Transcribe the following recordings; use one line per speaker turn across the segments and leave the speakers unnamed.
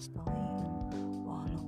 nasta'in wa ala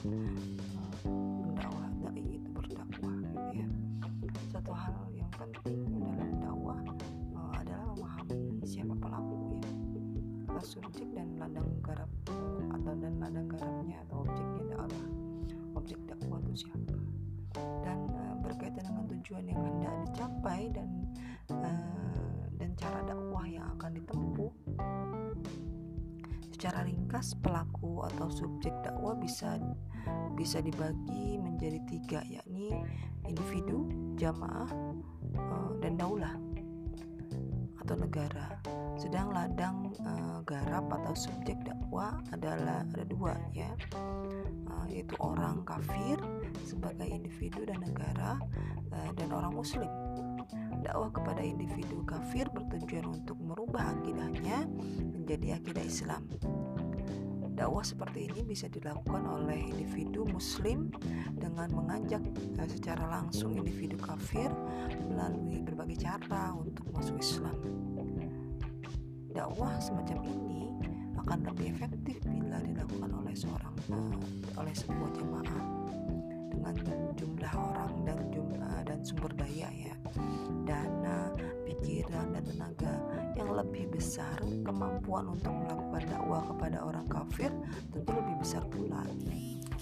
pendakwah dai itu berdakwah gitu ya. Satu hal yang penting dalam dakwah uh, adalah memahami siapa pelaku ya. Atau subjek dan ladang garap atau dan ladang garapnya atau objeknya adalah objek dakwah itu siapa. Dan uh, berkaitan dengan tujuan yang hendak dicapai dan uh, dan cara dakwah yang akan ditempuh secara ringkas pelaku atau subjek dakwah bisa bisa dibagi menjadi tiga yakni individu, jamaah, uh, dan daulah atau negara. Sedang ladang uh, garap atau subjek dakwah adalah ada dua ya, uh, yaitu orang kafir sebagai individu dan negara dan orang muslim. Dakwah kepada individu kafir bertujuan untuk merubah akidahnya menjadi akidah Islam. Dakwah seperti ini bisa dilakukan oleh individu muslim dengan mengajak uh, secara langsung individu kafir melalui berbagai cara untuk masuk Islam. Dakwah semacam ini akan lebih efektif bila dilakukan oleh seorang uh, oleh sebuah jemaah dengan jumlah orang dan jumlah dan sumber daya ya. Dana pikiran dan tenaga yang lebih besar kemampuan untuk melakukan dakwah kepada orang kafir tentu lebih besar pula.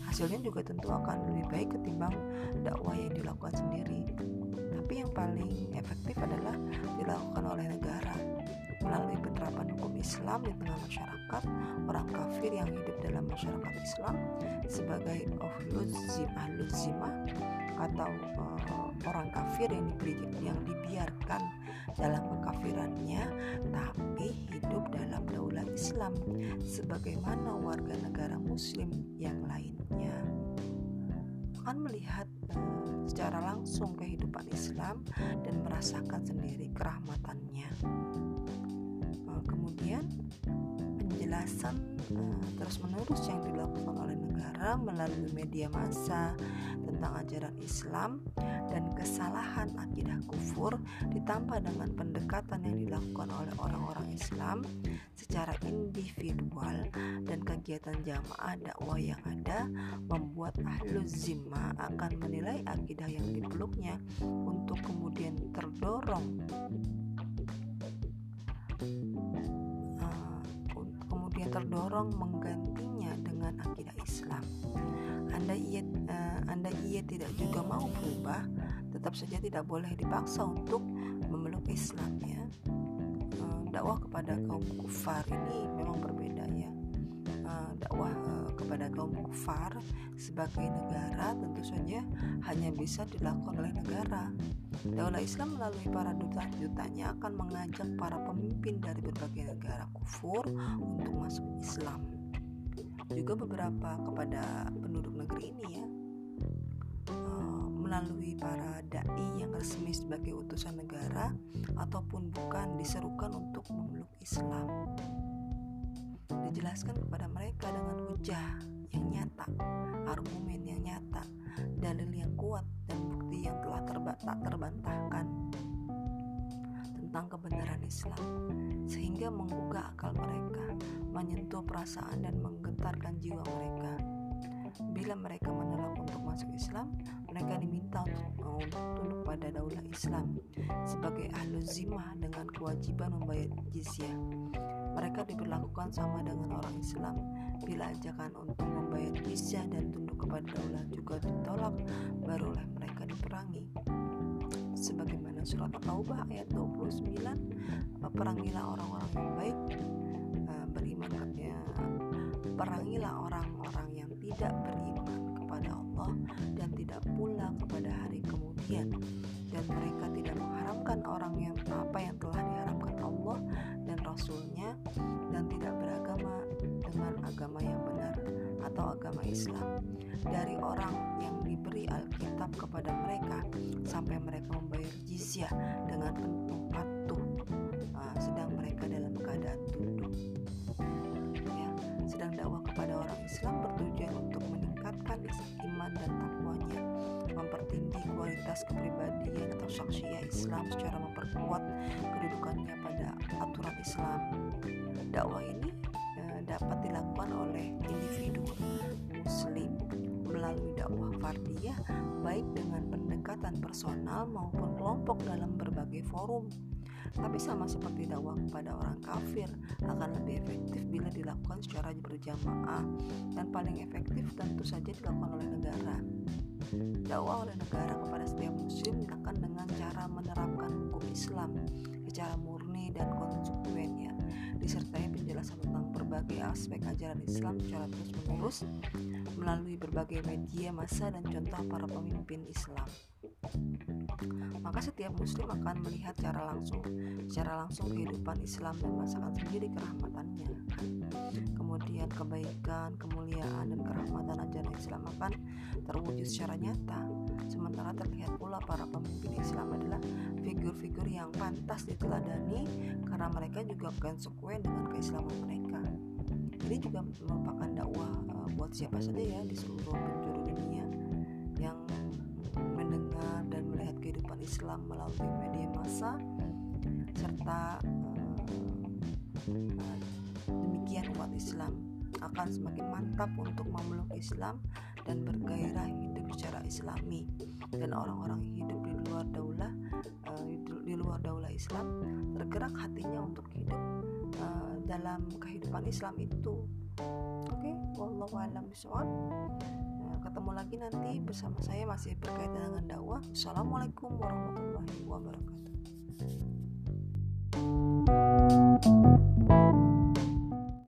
Hasilnya juga tentu akan lebih baik ketimbang dakwah yang dilakukan sendiri. Tapi yang paling efektif adalah dilakukan oleh negara Islam di tengah masyarakat orang kafir yang hidup dalam masyarakat Islam sebagai zimah atau uh, orang kafir yang diberi yang dibiarkan dalam kekafirannya tapi hidup dalam daulah Islam sebagaimana warga negara muslim yang lainnya. Akan melihat uh, secara langsung kehidupan Islam dan merasakan sendiri kerahmatannya penjelasan uh, terus-menerus yang dilakukan oleh negara melalui media massa tentang ajaran Islam dan kesalahan akidah kufur ditambah dengan pendekatan yang dilakukan oleh orang-orang Islam secara individual dan kegiatan jamaah dakwah yang ada membuat ahlu zimma akan menilai akidah yang dipeluknya untuk kemudian terdorong terdorong menggantinya dengan akidah Islam. Anda ia uh, Anda ia tidak juga mau berubah, tetap saja tidak boleh dipaksa untuk memeluk Islam ya. Uh, dakwah kepada kaum kufar ini memang berbeda ya. Uh, dakwah uh, kepada kaum kufar sebagai negara tentu saja hanya bisa dilakukan oleh negara. Daulah Islam melalui para duta-dutanya akan mengajak para pemimpin dari berbagai negara kufur untuk masuk Islam. Juga beberapa kepada penduduk negeri ini ya, uh, melalui para dai yang resmi sebagai utusan negara ataupun bukan diserukan untuk memeluk Islam. Dijelaskan kepada mereka dengan hujah yang nyata, argumen yang nyata, dalil yang kuat dan bukti tak terbantahkan tentang kebenaran Islam sehingga menggugah akal mereka, menyentuh perasaan dan menggetarkan jiwa mereka. Bila mereka menolak untuk masuk Islam, mereka diminta untuk, untuk tunduk pada daulah Islam sebagai ahlu zimah dengan kewajiban membayar jizyah. Mereka diperlakukan sama dengan orang Islam bila ajakan untuk membayar jizyah dan tunduk kepada daulah juga ditolak, surat At-Taubah ayat 29, perangilah orang-orang yang baik, beriman perangilah orang-orang yang tidak beriman kepada Allah dan tidak pula kepada hari kemudian. Dan mereka tidak mengharamkan orang yang apa yang telah diharamkan Allah dan Rasulnya dan tidak beragama dengan agama yang benar atau agama Islam. Dari orang yang diberi Alkitab kepada mereka jizyah dengan penuh patuh uh, sedang mereka dalam keadaan tunduk. Ya sedang dakwah kepada orang Islam bertujuan untuk meningkatkan iman dan takwanya mempertinggi kualitas kepribadian atau saksiya Islam secara memperkuat kedudukannya pada aturan Islam. Dakwah ini eh, dapat dilakukan oleh individu muslim melalui dakwah fardiyah baik dengan pendekatan personal maupun kelompok dalam berbagai forum. Tapi sama seperti dakwah kepada orang kafir akan lebih efektif bila dilakukan secara berjamaah dan paling efektif tentu saja dilakukan oleh negara. Dakwah oleh negara kepada setiap muslim dilakukan dengan cara menerapkan hukum Islam secara murni dan konsekuen disertai penjelasan tentang berbagai aspek ajaran Islam secara terus-menerus melalui berbagai media massa dan contoh para pemimpin Islam. Maka setiap muslim akan melihat secara langsung secara langsung kehidupan Islam dan merasakan sendiri kerahmatannya. Kemudian kebaikan, kemuliaan dan kerahmatan ajaran Islam akan terwujud secara nyata. Sementara terlihat pula para pemimpin Islam adalah figur-figur yang pantas diteladani karena mereka juga konsekuen dengan keislaman mereka. Ini juga merupakan dakwah uh, buat siapa saja ya di seluruh penjuru dunia yang mendengar dan melihat kehidupan Islam melalui media massa serta uh, demikian umat Islam akan semakin mantap untuk memeluk Islam dan bergairah hidup secara islami. Dan orang-orang hidup di luar daulah uh, di luar daulah Islam tergerak hatinya untuk hidup uh, dalam kehidupan Islam itu. Oke okay? wallahu nah, ketemu lagi nanti bersama saya masih berkaitan dengan dakwah. Assalamualaikum warahmatullahi wabarakatuh